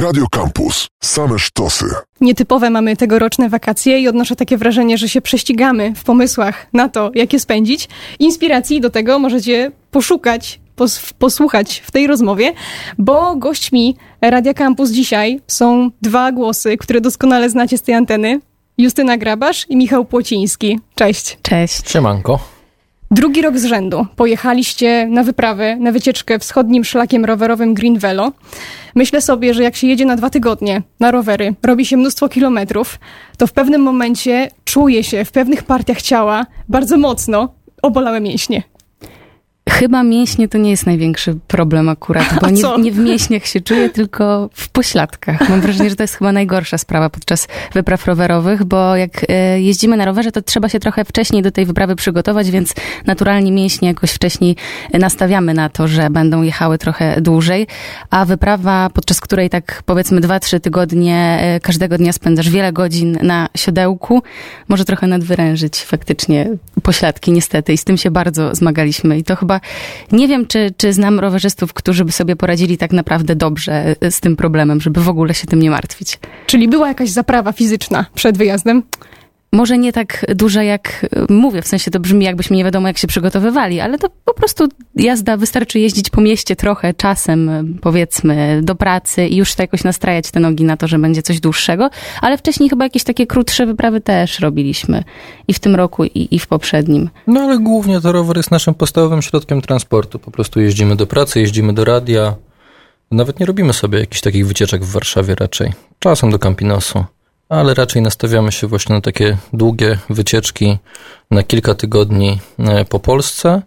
Radio Campus. Same sztosy. Nietypowe mamy tegoroczne wakacje i odnoszę takie wrażenie, że się prześcigamy w pomysłach na to, jak je spędzić. Inspiracji do tego możecie poszukać, pos posłuchać w tej rozmowie, bo gośćmi Radia Campus dzisiaj są dwa głosy, które doskonale znacie z tej anteny. Justyna Grabasz i Michał Płociński. Cześć. Cześć. Siemanko. Drugi rok z rzędu pojechaliście na wyprawę, na wycieczkę wschodnim szlakiem rowerowym Green Velo. Myślę sobie, że jak się jedzie na dwa tygodnie na rowery, robi się mnóstwo kilometrów, to w pewnym momencie czuje się w pewnych partiach ciała bardzo mocno obolałe mięśnie. Chyba mięśnie to nie jest największy problem akurat, bo nie, nie, w mięśniach się czuję, tylko w pośladkach. Mam wrażenie, że to jest chyba najgorsza sprawa podczas wypraw rowerowych, bo jak e, jeździmy na rowerze, to trzeba się trochę wcześniej do tej wyprawy przygotować, więc naturalnie mięśnie jakoś wcześniej nastawiamy na to, że będą jechały trochę dłużej, a wyprawa, podczas której tak powiedzmy 2-3 tygodnie e, każdego dnia spędzasz wiele godzin na siodełku, może trochę nadwyrężyć faktycznie pośladki niestety. I z tym się bardzo zmagaliśmy. I to chyba nie wiem, czy, czy znam rowerzystów, którzy by sobie poradzili tak naprawdę dobrze z tym problemem, żeby w ogóle się tym nie martwić. Czyli była jakaś zaprawa fizyczna przed wyjazdem? Może nie tak duża jak mówię, w sensie to brzmi jakbyśmy nie wiadomo jak się przygotowywali, ale to po prostu jazda, wystarczy jeździć po mieście trochę czasem, powiedzmy, do pracy i już to jakoś nastrajać te nogi na to, że będzie coś dłuższego, ale wcześniej chyba jakieś takie krótsze wyprawy też robiliśmy i w tym roku i, i w poprzednim. No ale głównie to rower jest naszym podstawowym środkiem transportu, po prostu jeździmy do pracy, jeździmy do radia, nawet nie robimy sobie jakichś takich wycieczek w Warszawie raczej, czasem do Campinosu ale raczej nastawiamy się właśnie na takie długie wycieczki na kilka tygodni e, po Polsce.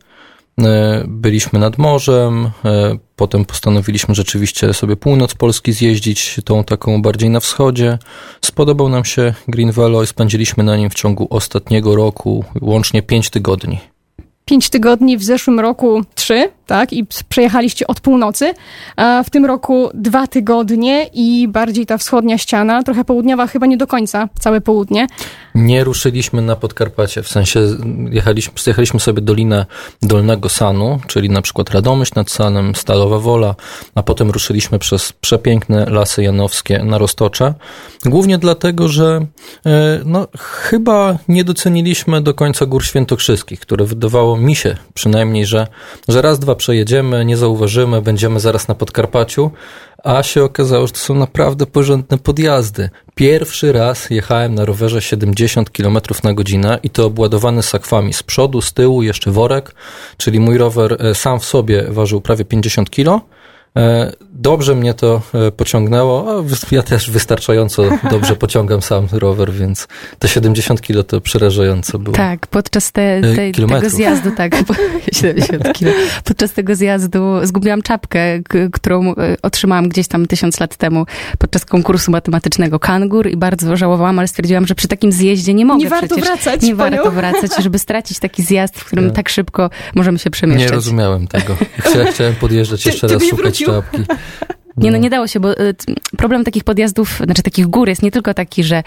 E, byliśmy nad morzem, e, potem postanowiliśmy rzeczywiście sobie północ Polski zjeździć, tą taką bardziej na wschodzie. Spodobał nam się Green i spędziliśmy na nim w ciągu ostatniego roku łącznie pięć tygodni. Pięć tygodni, w zeszłym roku trzy, tak? I przejechaliście od północy. W tym roku dwa tygodnie i bardziej ta wschodnia ściana, trochę południowa, chyba nie do końca, całe południe. Nie ruszyliśmy na Podkarpacie, w sensie jechaliśmy, przejechaliśmy sobie Dolinę Dolnego Sanu, czyli na przykład Radomyśl nad Sanem, Stalowa Wola, a potem ruszyliśmy przez przepiękne Lasy Janowskie na Roztocze. Głównie dlatego, że e, no, chyba nie doceniliśmy do końca Gór Świętokrzyskich, które wydawało mi się przynajmniej, że, że raz, dwa przejedziemy, nie zauważymy, będziemy zaraz na Podkarpaciu, a się okazało, że to są naprawdę porządne podjazdy. Pierwszy raz jechałem na rowerze 70 km na godzinę i to obładowany sakwami. Z przodu, z tyłu, jeszcze worek, czyli mój rower e, sam w sobie ważył prawie 50 kg dobrze mnie to e, pociągnęło. Ja też wystarczająco dobrze pociągam sam rower, więc te 70 kilo to przerażające było. Tak, podczas te, e, te, tego zjazdu, tak, 70 kilo. Podczas tego zjazdu zgubiłam czapkę, którą otrzymałam gdzieś tam tysiąc lat temu podczas konkursu matematycznego Kangur i bardzo żałowałam, ale stwierdziłam, że przy takim zjeździe nie mogę nie warto przecież. Wracać, nie warto wracać, żeby stracić taki zjazd, w którym tak, tak szybko możemy się przemieszczać. Nie rozumiałem tego. Chciałem podjeżdżać jeszcze raz, szukać Maßstab. Nie, no nie dało się, bo y, problem takich podjazdów, znaczy takich gór jest nie tylko taki, że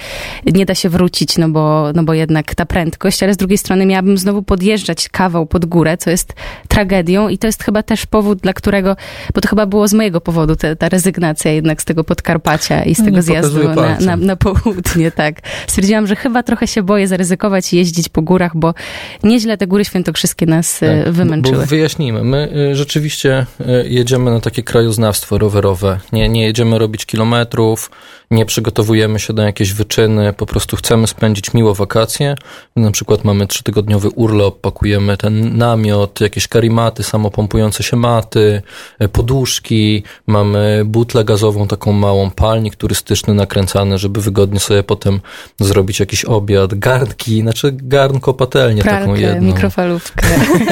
nie da się wrócić, no bo, no bo jednak ta prędkość, ale z drugiej strony miałabym znowu podjeżdżać kawał pod górę, co jest tragedią i to jest chyba też powód, dla którego, bo to chyba było z mojego powodu te, ta rezygnacja jednak z tego Podkarpacia i z tego zjazdu na, na, na, południe, tak. Stwierdziłam, że chyba trochę się boję zaryzykować i jeździć po górach, bo nieźle te góry świętokrzyskie nas y, tak, wymęczyły. Bo, bo wyjaśnijmy, my y, rzeczywiście jedziemy na takie krajoznawstwo rowerowe, nie, nie jedziemy robić kilometrów, nie przygotowujemy się do jakiejś wyczyny, po prostu chcemy spędzić miło wakacje. Na przykład mamy trzytygodniowy urlop, pakujemy ten namiot, jakieś karimaty, samopompujące się maty, e, poduszki, mamy butlę gazową, taką małą, palnik turystyczny nakręcany, żeby wygodnie sobie potem zrobić jakiś obiad, garnki, znaczy garnko, patelnię Pralkę, taką jedną. mikrofalówkę.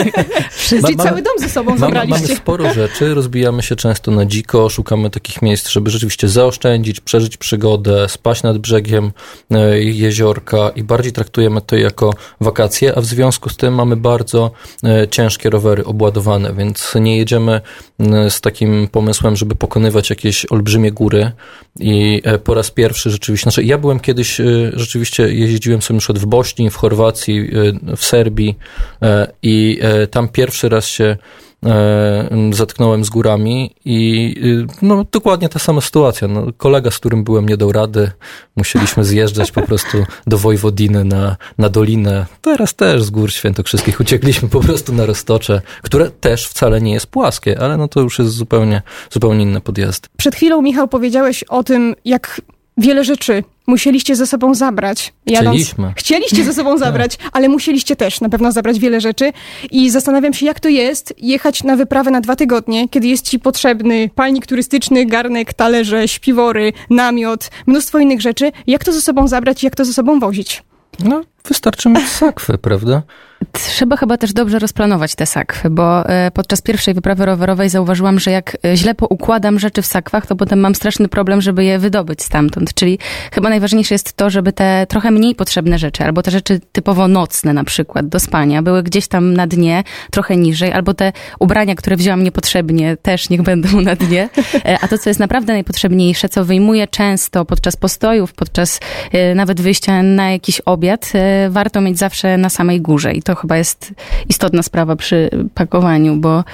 Czyli cały dom ze sobą zabraliście. Mamy sporo rzeczy, rozbijamy się często na dziko, szukamy takich miejsc, żeby rzeczywiście zaoszczędzić, przeżyć przygodę, spać nad brzegiem e, jeziorka i bardziej traktujemy to jako wakacje, a w związku z tym mamy bardzo e, ciężkie rowery obładowane, więc nie jedziemy z takim pomysłem, żeby pokonywać jakieś olbrzymie góry. I e, po raz pierwszy rzeczywiście, znaczy ja byłem kiedyś, rzeczywiście jeździłem sobie przykład w Bośni, w Chorwacji, w Serbii i tam pierwszy raz się zetknąłem z górami i no, dokładnie ta sama sytuacja. No, kolega, z którym byłem, nie dał rady. Musieliśmy zjeżdżać po prostu do Wojwodiny na, na dolinę. Teraz też z gór świętokrzyskich uciekliśmy po prostu na Roztocze, które też wcale nie jest płaskie, ale no to już jest zupełnie, zupełnie inne podjazdy. Przed chwilą, Michał, powiedziałeś o tym, jak wiele rzeczy musieliście ze sobą zabrać. Jadąc. Chcieliśmy. Chcieliście ze sobą zabrać, ale musieliście też na pewno zabrać wiele rzeczy. I zastanawiam się, jak to jest jechać na wyprawę na dwa tygodnie, kiedy jest ci potrzebny palnik turystyczny, garnek, talerze, śpiwory, namiot, mnóstwo innych rzeczy. Jak to ze sobą zabrać i jak to ze sobą wozić? No, wystarczy mieć sakwę, prawda? Trzeba chyba też dobrze rozplanować te sakwy, bo e, podczas pierwszej wyprawy rowerowej zauważyłam, że jak e, źle poukładam rzeczy w sakwach, to potem mam straszny problem, żeby je wydobyć stamtąd. Czyli chyba najważniejsze jest to, żeby te trochę mniej potrzebne rzeczy, albo te rzeczy typowo nocne na przykład, do spania, były gdzieś tam na dnie, trochę niżej, albo te ubrania, które wzięłam niepotrzebnie, też niech będą na dnie. E, a to, co jest naprawdę najpotrzebniejsze, co wyjmuję często podczas postojów, podczas nawet wyjścia na jakiś obiad, warto mieć zawsze na samej górze. I to chyba jest istotna sprawa przy pakowaniu, bo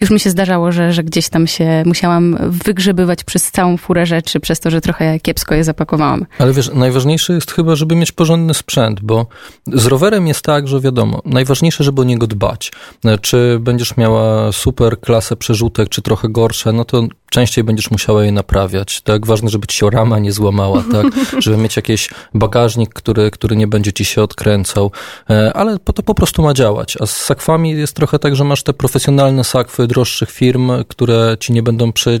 już mi się zdarzało, że, że gdzieś tam się musiałam wygrzebywać przez całą furę rzeczy, przez to, że trochę kiepsko je zapakowałam. Ale wiesz, najważniejsze jest chyba, żeby mieć porządny sprzęt, bo z rowerem jest tak, że wiadomo, najważniejsze, żeby o niego dbać. Czy będziesz miała super klasę przerzutek, czy trochę gorsze, no to częściej będziesz musiała je naprawiać. Tak, ważne, żeby ci się rama nie złamała, tak, żeby mieć jakiś bagażnik, który, który nie będzie ci się odkręcał, e, ale to po prostu ma działać. A z sakwami jest trochę tak, że masz te profesjonalne sakwy droższych firm, które ci nie będą, prze,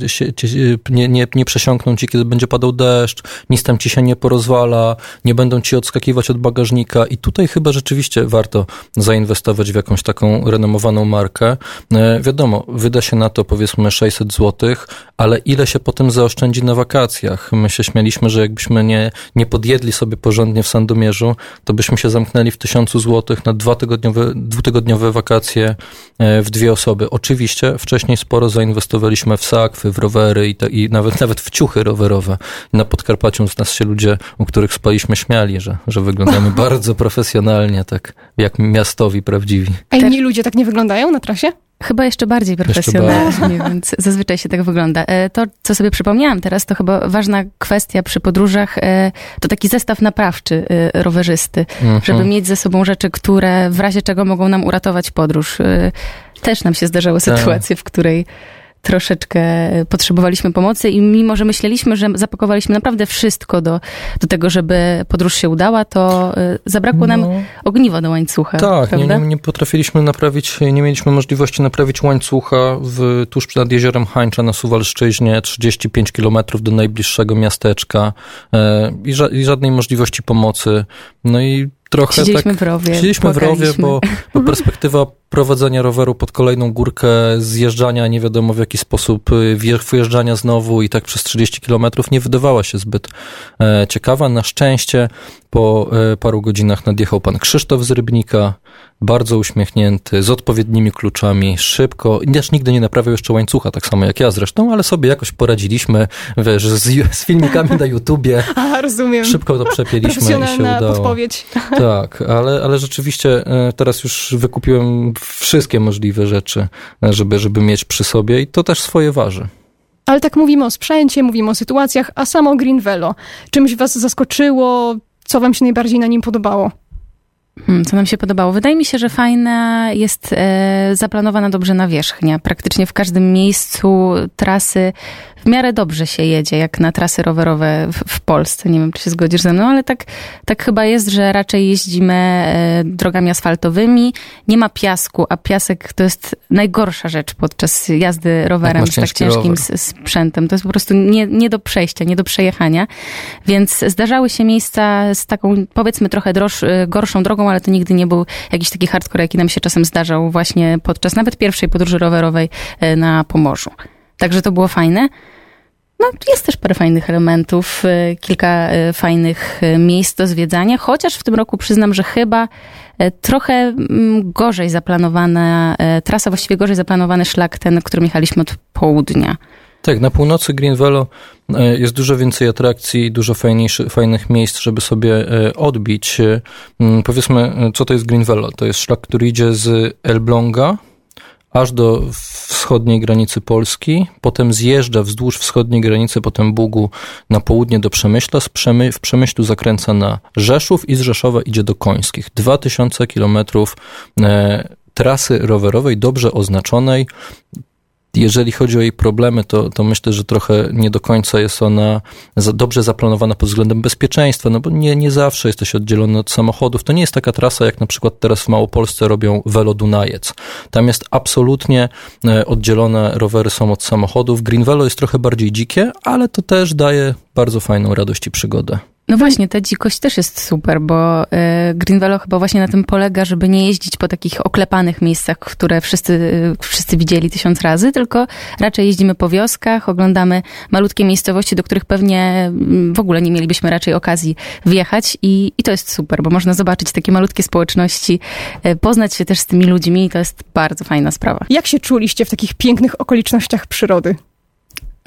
nie, nie, nie przesiąkną ci, kiedy będzie padał deszcz, nic tam ci się nie porozwala, nie będą ci odskakiwać od bagażnika i tutaj chyba rzeczywiście warto zainwestować w jakąś taką renomowaną markę. E, wiadomo, wyda się na to powiedzmy 600 złotych, ale ile się potem zaoszczędzi na wakacjach? My się śmialiśmy, że jakbyśmy nie, nie podjedli sobie porządnie w Sandomierzu, to byśmy się zamknęli w tysiącu złotych na dwutygodniowe, dwutygodniowe wakacje e, w dwie osoby. Oczywiście wcześniej sporo zainwestowaliśmy w sakwy, w rowery i, te, i nawet, nawet w ciuchy rowerowe. Na Podkarpaciu z nas się ludzie, u których spaliśmy, śmiali, że, że wyglądamy bardzo profesjonalnie, tak jak miastowi prawdziwi. A inni ludzie tak nie wyglądają na trasie? Chyba jeszcze bardziej profesjonalnie, więc zazwyczaj się tak wygląda. E, to, co sobie przypomniałam teraz, to chyba ważna kwestia przy podróżach, e, to taki zestaw naprawczy e, rowerzysty, mhm. żeby mieć ze sobą rzeczy, które w razie czego mogą nam uratować podróż. Też nam się zdarzały tak. sytuacje, w której troszeczkę potrzebowaliśmy pomocy i mimo, że myśleliśmy, że zapakowaliśmy naprawdę wszystko do, do tego, żeby podróż się udała, to y, zabrakło nam no. ogniwa do łańcucha. Tak, nie, nie, nie, potrafiliśmy naprawić, nie mieliśmy możliwości naprawić łańcucha w, tuż nad jeziorem Hańcza na Suwalszczyźnie, 35 kilometrów do najbliższego miasteczka e, i, ża i żadnej możliwości pomocy. No i trochę Siedzieliśmy tak, w rowie. Siedzieliśmy w rowie, bo, bo perspektywa prowadzenia roweru pod kolejną górkę, zjeżdżania nie wiadomo w jaki sposób, y, wyjeżdżania znowu i tak przez 30 kilometrów nie wydawała się zbyt e, ciekawa. Na szczęście po e, paru godzinach nadjechał pan Krzysztof z Rybnika, bardzo uśmiechnięty, z odpowiednimi kluczami, szybko. Też nigdy nie naprawiał jeszcze łańcucha, tak samo jak ja zresztą, ale sobie jakoś poradziliśmy, wiesz, z, z filmikami na YouTubie. A, rozumiem. Szybko to przepięliśmy i się udało. podpowiedź. Tak, ale, ale rzeczywiście e, teraz już wykupiłem wszystkie możliwe rzeczy, e, żeby, żeby mieć przy sobie i to też swoje waży. Ale tak mówimy o sprzęcie, mówimy o sytuacjach, a samo Green Velo. Czymś was zaskoczyło? Co wam się najbardziej na nim podobało? Hmm, co nam się podobało? Wydaje mi się, że fajna jest e, zaplanowana dobrze nawierzchnia. Praktycznie w każdym miejscu trasy w miarę dobrze się jedzie, jak na trasy rowerowe w, w, Polsce. Nie wiem, czy się zgodzisz ze mną, ale tak, tak chyba jest, że raczej jeździmy e, drogami asfaltowymi. Nie ma piasku, a piasek to jest najgorsza rzecz podczas jazdy rowerem z tak ciężkim rower. sprzętem. To jest po prostu nie, nie do przejścia, nie do przejechania. Więc zdarzały się miejsca z taką, powiedzmy, trochę droż, e, gorszą drogą, ale to nigdy nie był jakiś taki hardcore, jaki nam się czasem zdarzał właśnie podczas nawet pierwszej podróży rowerowej e, na Pomorzu. Także to było fajne. No, jest też parę fajnych elementów, e, kilka e, fajnych e, miejsc do zwiedzania, chociaż w tym roku przyznam, że chyba trochę mm, gorzej zaplanowana trasa, właściwie gorzej zaplanowany szlak ten, którym jechaliśmy od południa. Tak, na północy Green Velo jest dużo więcej atrakcji, dużo fajnych miejsc, żeby sobie odbić. Mm, powiedzmy, co to jest Green Velo? To jest szlak, który idzie z Elbląga, aż do wschodniej granicy Polski, potem zjeżdża wzdłuż wschodniej granicy, potem Bugu na południe do Przemyśla, Przemy w Przemyślu zakręca na Rzeszów i z Rzeszowa idzie do Końskich. 2000 kilometrów e, trasy rowerowej, dobrze oznaczonej, jeżeli chodzi o jej problemy, to, to myślę, że trochę nie do końca jest ona za, dobrze zaplanowana pod względem bezpieczeństwa, no bo nie, nie zawsze jesteś oddzielony od samochodów. To nie jest taka trasa, jak na przykład teraz w Małopolsce robią Velo Dunajec. Tam jest absolutnie e, oddzielone, rowery są od samochodów. Green Velo jest trochę bardziej dzikie, ale to też daje bardzo fajną radość i przygodę. No właśnie, ta dzikość też jest super, bo e, Green Velo chyba właśnie na tym polega, żeby nie jeździć po takich oklepanych miejscach, które wszyscy, wszyscy widzieli tysiąc razy, tylko raczej jeździmy po wioskach, oglądamy malutkie miejscowości, do których pewnie mm, w ogóle nie mielibyśmy raczej okazji wjechać i, i to jest super, bo można zobaczyć takie malutkie społeczności, e, poznać się też z tymi ludźmi i to jest bardzo fajna sprawa. Jak się czuliście w takich pięknych okolicznościach przyrody?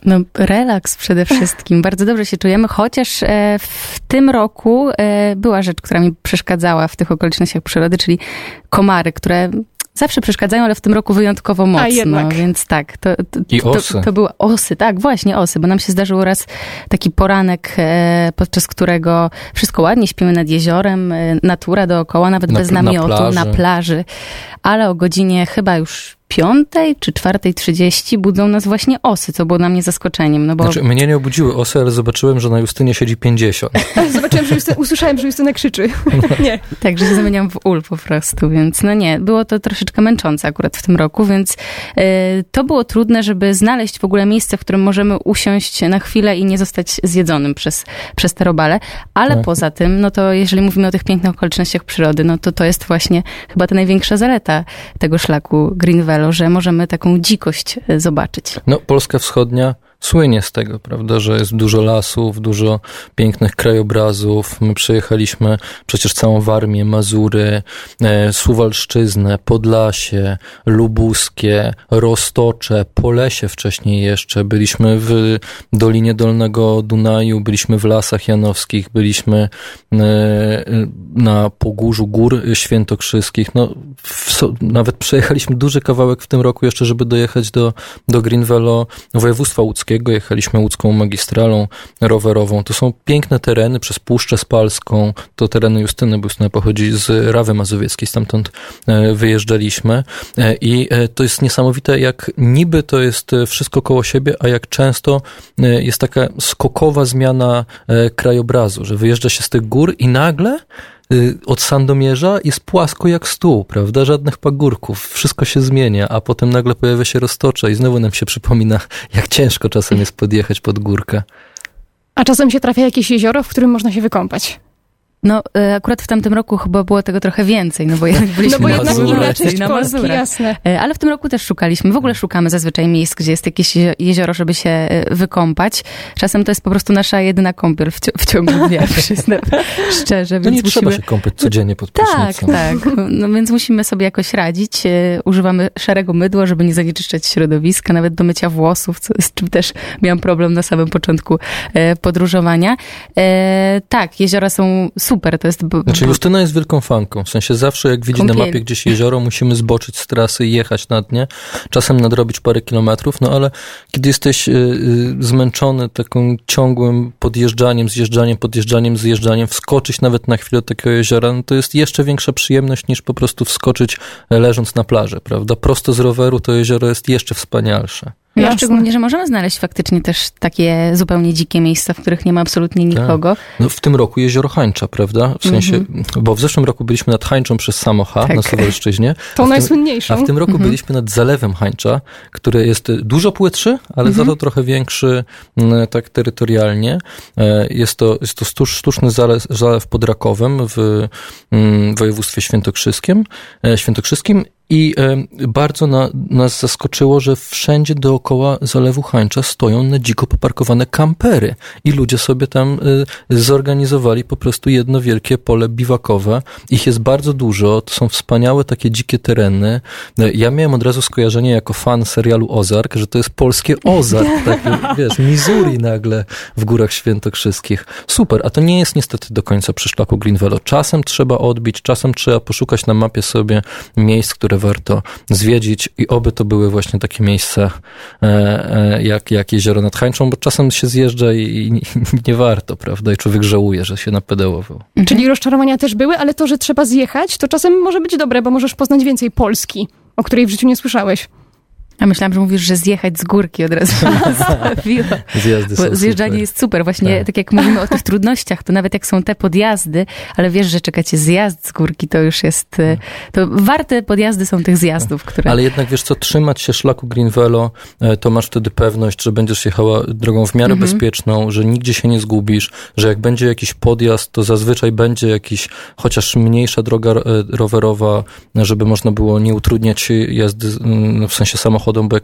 No, relaks przede wszystkim. Bardzo dobrze się czujemy, chociaż e, w tym roku e, była rzecz, która mi przeszkadzała w tych okolicznościach przyrody, czyli komary, które zawsze przeszkadzają, ale w tym roku wyjątkowo mocno, więc tak. To, to, I osy. To, to były osy, tak, właśnie osy, bo nam się zdarzył raz taki poranek, e, podczas którego wszystko ładnie, śpimy nad jeziorem, natura dookoła, nawet na, bez namiotu, na plaży. na plaży, ale o godzinie chyba już piątej czy czwartej trzydzieści budzą nas właśnie osy, co było dla mnie zaskoczeniem. No bo... Znaczy, mnie nie obudziły osy, ale zobaczyłem, że na Justynie siedzi 50. Zobaczyłem, że Justyna, usłyszałem, że Justyna krzyczy. nie. Także się zamieniam w ul po prostu, więc no nie, było to troszeczkę męczące akurat w tym roku, więc y, to było trudne, żeby znaleźć w ogóle miejsce, w którym możemy usiąść na chwilę i nie zostać zjedzonym przez, przez te robale, ale tak. poza tym, no to jeżeli mówimy o tych pięknych okolicznościach przyrody, no to to jest właśnie chyba ta największa zaleta tego szlaku Greenville, że możemy taką dzikość e, zobaczyć. No, Polska Wschodnia słynie z tego, prawda, że jest dużo lasów, dużo pięknych krajobrazów. My przejechaliśmy przecież całą Warmię, Mazury, e, Suwalszczyznę, Podlasie, Lubuskie, Roztocze, Polesie wcześniej jeszcze. Byliśmy w Dolinie Dolnego Dunaju, byliśmy w Lasach Janowskich, byliśmy e, na Pogórzu Gór Świętokrzyskich. No, w, nawet przejechaliśmy duży kawałek w tym roku jeszcze, żeby dojechać do, do Greenvelo, województwa łódzkiego jechaliśmy łódzką magistralą rowerową. To są piękne tereny przez Puszczę Spalską, to tereny Justyny, bo Justyna pochodzi z Rawy Mazowieckiej, stamtąd e, wyjeżdżaliśmy. E, i e, to jest niesamowite, jak niby to jest wszystko koło siebie, a jak często jest taka skokowa zmiana krajobrazu, że wyjeżdża się z tych gór i nagle od Sandomierza jest płasko jak stół, prawda? Żadnych pagórków, wszystko się zmienia, a potem nagle pojawia się roztocze i znowu nam się przypomina, jak ciężko czasem jest podjechać pod górkę. A czasem się trafia jakieś jezioro, w którym można się wykąpać. No, e, akurat w tamtym roku chyba było tego trochę więcej, no bo jednak byliśmy no bo na Mazurach. Na Mazurach. Jasne. E, ale w tym roku też szukaliśmy. W ogóle szukamy zazwyczaj miejsc, gdzie jest jakieś jezioro, żeby się e, wykąpać. Czasem to jest po prostu nasza jedyna kąpiel w, w ciągu dnia, przyznam szczerze. Więc nie musimy... trzeba się kąpać codziennie pod Tak, tak. No więc musimy sobie jakoś radzić. Używamy szarego mydła, żeby nie zanieczyszczać środowiska, nawet do mycia włosów, co, z czym też miałam problem na samym początku podróżowania. Tak, jeziora są super. To jest... Znaczy Justyna jest wielką fanką. W sensie zawsze jak widzi Kąpiel. na mapie gdzieś jezioro, musimy zboczyć z trasy i jechać na dnie. Czasem nadrobić parę kilometrów, no ale kiedy jesteś y, y, zmęczony takim ciągłym podjeżdżaniem, zjeżdżaniem, podjeżdżaniem, zjeżdżaniem, wskoczyć nawet na chwilę do takiego jeziora, no to jest jeszcze większa przyjemność niż po prostu wskoczyć leżąc na plaży, prawda? Prosto z roweru to jezioro jest jeszcze wspanialsze. No, szczególnie, że możemy znaleźć faktycznie też takie zupełnie dzikie miejsca, w których nie ma absolutnie tak. nikogo. Tak. No, w tym roku jezioro Hańcza, prawda? W sensie, mm -hmm. bo w zeszłym roku byliśmy nad Hańczą przez Samocha tak. na Suwalszczyźnie. To najsłynniejszą. A w tym roku mm -hmm. byliśmy nad Zalewem Hańcza, który jest dużo płytszy, ale mm -hmm. za to trochę większy tak terytorialnie. E, jest to, jest to sztuczny zalew, zalew pod Rakowem w województwie świętokrzyskim, e, świętokrzyskim i bardzo na, nas zaskoczyło, że wszędzie dookoła Zalewu Hańcza stoją na dziko poparkowane kampery i ludzie sobie tam e, zorganizowali po prostu jedno wielkie pole biwakowe. Ich jest bardzo dużo, to są wspaniałe takie dzikie tereny. E, ja miałem od razu skojarzenie jako fan serialu Ozark, że to jest polskie Ozark, takie, wiesz, Missouri nagle w Górach Świętokrzyskich. Super, a to nie jest niestety do końca przy szlaku Greenvelo. Czasem trzeba odbić, czasem trzeba poszukać na mapie sobie miejsc, które które warto zwiedzić i oby to były właśnie takie miejsca jak, jak jezioro nad Hańczą, bo czasem się zjeżdża i, i nie, nie warto, prawda? I człowiek żałuje, że się napedałował. Mhm. Czyli rozczarowania też były, ale to, że trzeba zjechać, to czasem może być dobre, bo możesz poznać więcej Polski, o której w życiu nie słyszałeś. A myślałam, że mówisz, że zjechać z górki od razu Zjazdy są Zjeżdżanie super. jest super. Właśnie tak. tak. jak mówimy o tych trudnościach, to nawet jak są te podjazdy, ale wiesz, że czekacie zjazd z górki, to już jest, e, to warte podjazdy są tych zjazdów, które... Ale jednak wiesz co, trzymać się szlaku Green Velo, e, to masz wtedy pewność, że będziesz jechała drogą w miarę mhm. bezpieczną, że nigdzie się nie zgubisz, że jak będzie jakiś podjazd, to zazwyczaj będzie jakiś, chociaż mniejsza droga e, rowerowa, żeby można było nie utrudniać jazdy, w sensie samochodu samochodem, bo jak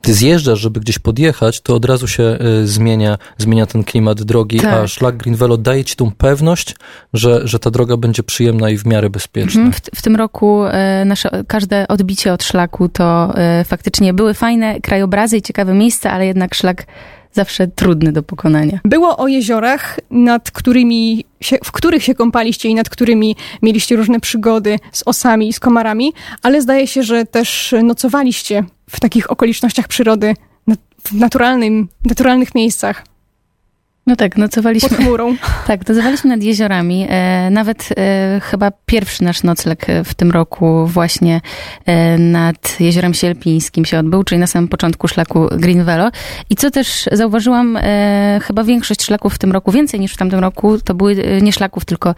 ty zjeżdżasz, żeby gdzieś podjechać, to od razu się y, zmienia, zmienia ten klimat drogi, tak. a szlak Green Velo daje ci tą pewność, że, że ta droga będzie przyjemna i w miarę bezpieczna. Mhm. W, w, tym roku y, nasze każde odbicie od szlaku to y, faktycznie były fajne krajobrazy i ciekawe miejsca, ale jednak szlak zawsze trudny do pokonania. Było o jeziorach, nad którymi się, w których się kąpaliście i nad którymi mieliście różne przygody z osami i z komarami, ale zdaje się, że też nocowaliście w takich okolicznościach przyrody, w naturalnym, naturalnych miejscach. No tak, nocowaliśmy. Pod chmurą. Tak, nocowaliśmy nad jeziorami. E, nawet e, chyba pierwszy nasz nocleg w tym roku właśnie e, nad jeziorem Sielpińskim się odbył, czyli na samym początku szlaku Green Velo. I co też zauważyłam, chyba większość szlaków w tym roku, więcej niż w tamtym roku, to były nie szlaków, tylko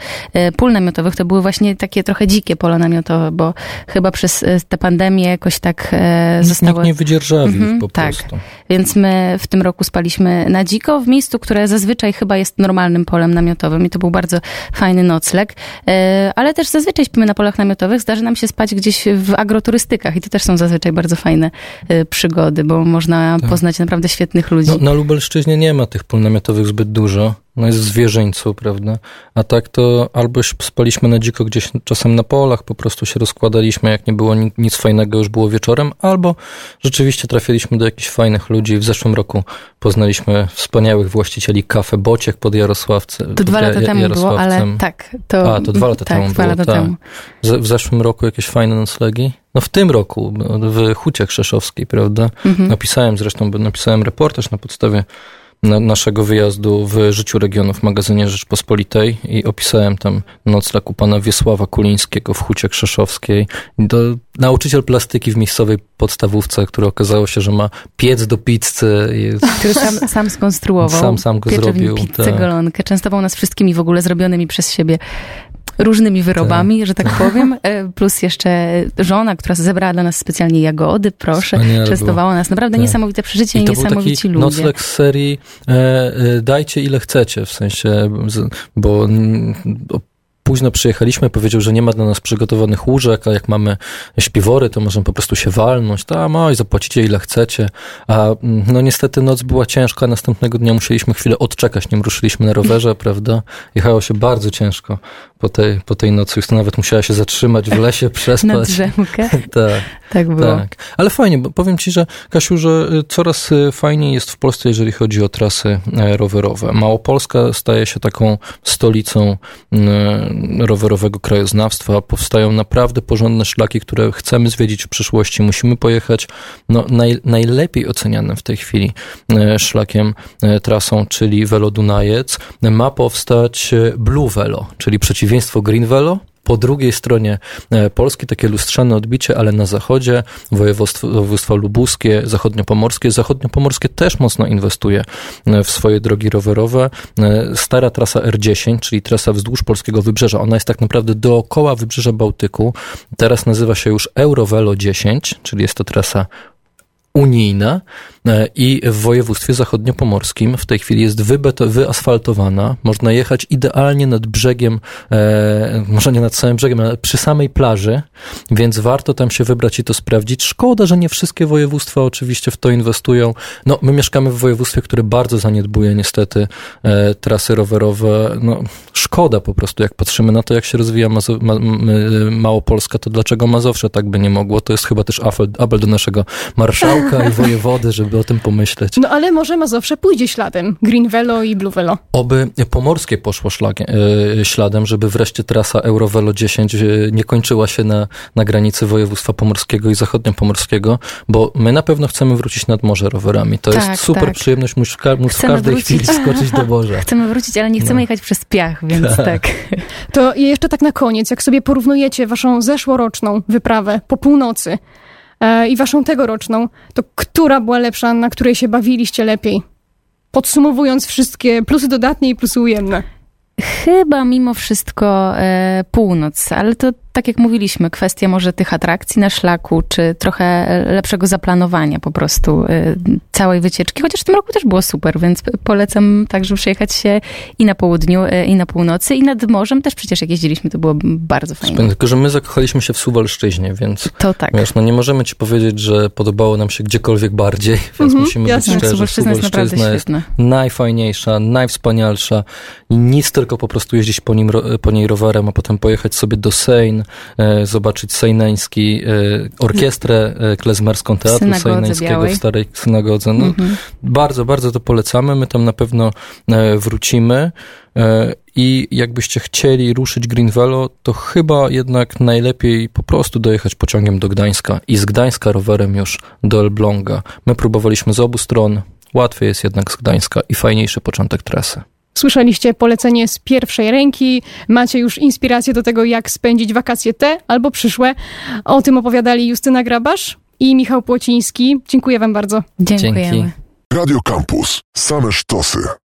pól namiotowych. To były właśnie takie trochę dzikie pola namiotowe, bo chyba przez tę pandemię jakoś tak zostało... Nikt nie wydzierżawił mhm, po tak. prostu. Więc my w tym roku spaliśmy na dziko w miejscu, które zazwyczaj chyba jest normalnym polem namiotowym i to był bardzo fajny nocleg. E, ale też zazwyczaj śpimy na polach namiotowych. Zdarzy nam się spać gdzieś w agroturystykach i to też są zazwyczaj bardzo fajne e, przygody, bo można tak. poznać naprawdę świetnych ludzi. No, na Lubelszczyźnie nie ma tych pól namiotowych zbyt dużo no jest w zwierzyńcu, prawda? A tak to albo spaliśmy na dziko gdzieś czasem na polach, po prostu się rozkładaliśmy, jak nie było nic fajnego, już było wieczorem, albo rzeczywiście trafiliśmy do jakichś fajnych ludzi. W zeszłym roku poznaliśmy wspaniałych właścicieli kafe Bociek pod Jarosławce. To dwa lata temu było, ale tak. To, A, to dwa lata tak, temu dwa było, lata tak. temu. W zeszłym roku jakieś fajne noclegi? No w tym roku, w Hucie Krzeszowskiej, prawda? Mhm. Napisałem zresztą, napisałem reportaż na podstawie naszego wyjazdu w Życiu Regionu w magazynie Rzeczpospolitej i opisałem tam nocleg u pana Wiesława Kulińskiego w Hucie Krzeszowskiej. Do, nauczyciel plastyki w miejscowej podstawówce, który okazało się, że ma piec do pizzy. Który sam, sam skonstruował. Sam, sam go zrobił. pizzę, tak. golonkę. Częstował nas wszystkimi w ogóle zrobionymi przez siebie różnymi wyrobami, tak. że tak powiem, e, plus jeszcze żona, która zebrała dla nas specjalnie jagody, proszę, Wspaniale częstowała było. nas. Naprawdę tak. niesamowite przeżycie i, i niesamowici był taki ludzie. nocleg z serii e, e, dajcie ile chcecie, w sensie, bo późno przyjechaliśmy, powiedział, że nie ma dla nas przygotowanych łóżek, a jak mamy śpiwory, to możemy po prostu się walnąć, tam, oj, zapłacicie ile chcecie, a no niestety noc była ciężka, następnego dnia musieliśmy chwilę odczekać, nim ruszyliśmy na rowerze, prawda, jechało się bardzo ciężko po tej, po tej nocy, już nawet musiała się zatrzymać w lesie, przespać. Na drzemkę. tak. Tak było. Tak. Ale fajnie, bo powiem ci, że Kasiu, że y, coraz y, fajniej jest w Polsce, jeżeli chodzi o trasy e, rowerowe. Małopolska staje się taką stolicą rowerowego krajoznawstwa. Powstają naprawdę porządne szlaki, które chcemy zwiedzić w przyszłości. Musimy pojechać no, naj, najlepiej ocenianym w tej chwili e, szlakiem, e, trasą, czyli Velo Dunajec. Ma powstać Blue Velo, czyli przeciwieństwo Green Velo, po drugiej stronie e, Polski takie lustrzane odbicie, ale na zachodzie województwo, województwo lubuskie, zachodniopomorskie. Zachodniopomorskie też mocno inwestuje e, w swoje drogi rowerowe. E, stara trasa R10, czyli trasa wzdłuż polskiego wybrzeża, ona jest tak naprawdę dookoła wybrzeża Bałtyku. Teraz nazywa się już Eurovelo 10, czyli jest to trasa unijna e, i w województwie zachodniopomorskim w tej chwili jest wybeto, wyasfaltowana. Można jechać idealnie nad brzegiem, e, może nie nad samym brzegiem, ale przy samej plaży, więc warto tam się wybrać i to sprawdzić. Szkoda, że nie wszystkie województwa oczywiście w to inwestują. No, my mieszkamy w województwie, które bardzo zaniedbuje niestety e, trasy rowerowe. No, szkoda po prostu, jak patrzymy na to, jak się rozwija Mazo ma Małopolska, to dlaczego Mazowsze tak by nie mogło? To jest chyba też apel, apel do naszego marszałka i wojewody, żeby o tym pomyśleć. No ale może Mazowsze pójdzie śladem. Green Velo i Blue Velo. Oby Pomorskie poszło szlagiem, e, śladem, żeby wreszcie trasa Eurovelo 10 e, nie kończyła się na, na granicy województwa pomorskiego i zachodniopomorskiego, bo my na pewno chcemy wrócić nad morze rowerami. To tak, jest super tak. przyjemność móc, móc w każdej wrócić. chwili skoczyć do morza. Chcemy wrócić, ale nie chcemy no. jechać przez piach, więc tak. tak. To jeszcze tak na koniec, jak sobie porównujecie waszą zeszłoroczną wyprawę po północy i waszą tegoroczną, to która była lepsza, na której się bawiliście lepiej? Podsumowując wszystkie plusy dodatnie i plusy ujemne. Chyba mimo wszystko e, północ, ale to tak jak mówiliśmy, kwestia może tych atrakcji na szlaku, czy trochę lepszego zaplanowania po prostu y, całej wycieczki, chociaż w tym roku też było super, więc polecam także przejechać się i na południu, y, i na północy, i nad morzem też przecież jak jeździliśmy, to było bardzo fajnie. Tylko, że my zakochaliśmy się w Suwalszczyźnie, więc to tak. Wiesz, no nie możemy ci powiedzieć, że podobało nam się gdziekolwiek bardziej, więc -hmm, musimy jasne. być szczerzy. Suwalszczyzna jest naprawdę jest najfajniejsza, najwspanialsza nic tylko po prostu jeździć po, nim, po niej rowerem, a potem pojechać sobie do Sejn, zobaczyć sejneński, e, orkiestrę e, klezmerską Teatru Sejneńskiego w Starej Synagodze. No, mhm. Bardzo, bardzo to polecamy. My tam na pewno wrócimy. I jakbyście chcieli ruszyć Green Velo, to chyba jednak najlepiej po prostu dojechać pociągiem do Gdańska i z Gdańska rowerem już do Elbląga. My próbowaliśmy z obu stron. Łatwiej jest jednak z Gdańska i fajniejszy początek trasy. Słyszeliście polecenie z pierwszej ręki, macie już inspirację do tego, jak spędzić wakacje te albo przyszłe. O tym opowiadali Justyna Grabasz i Michał Płociński. Dziękuję wam bardzo. Dziękujemy. Dzięki. Radio Campus. Same sztosy.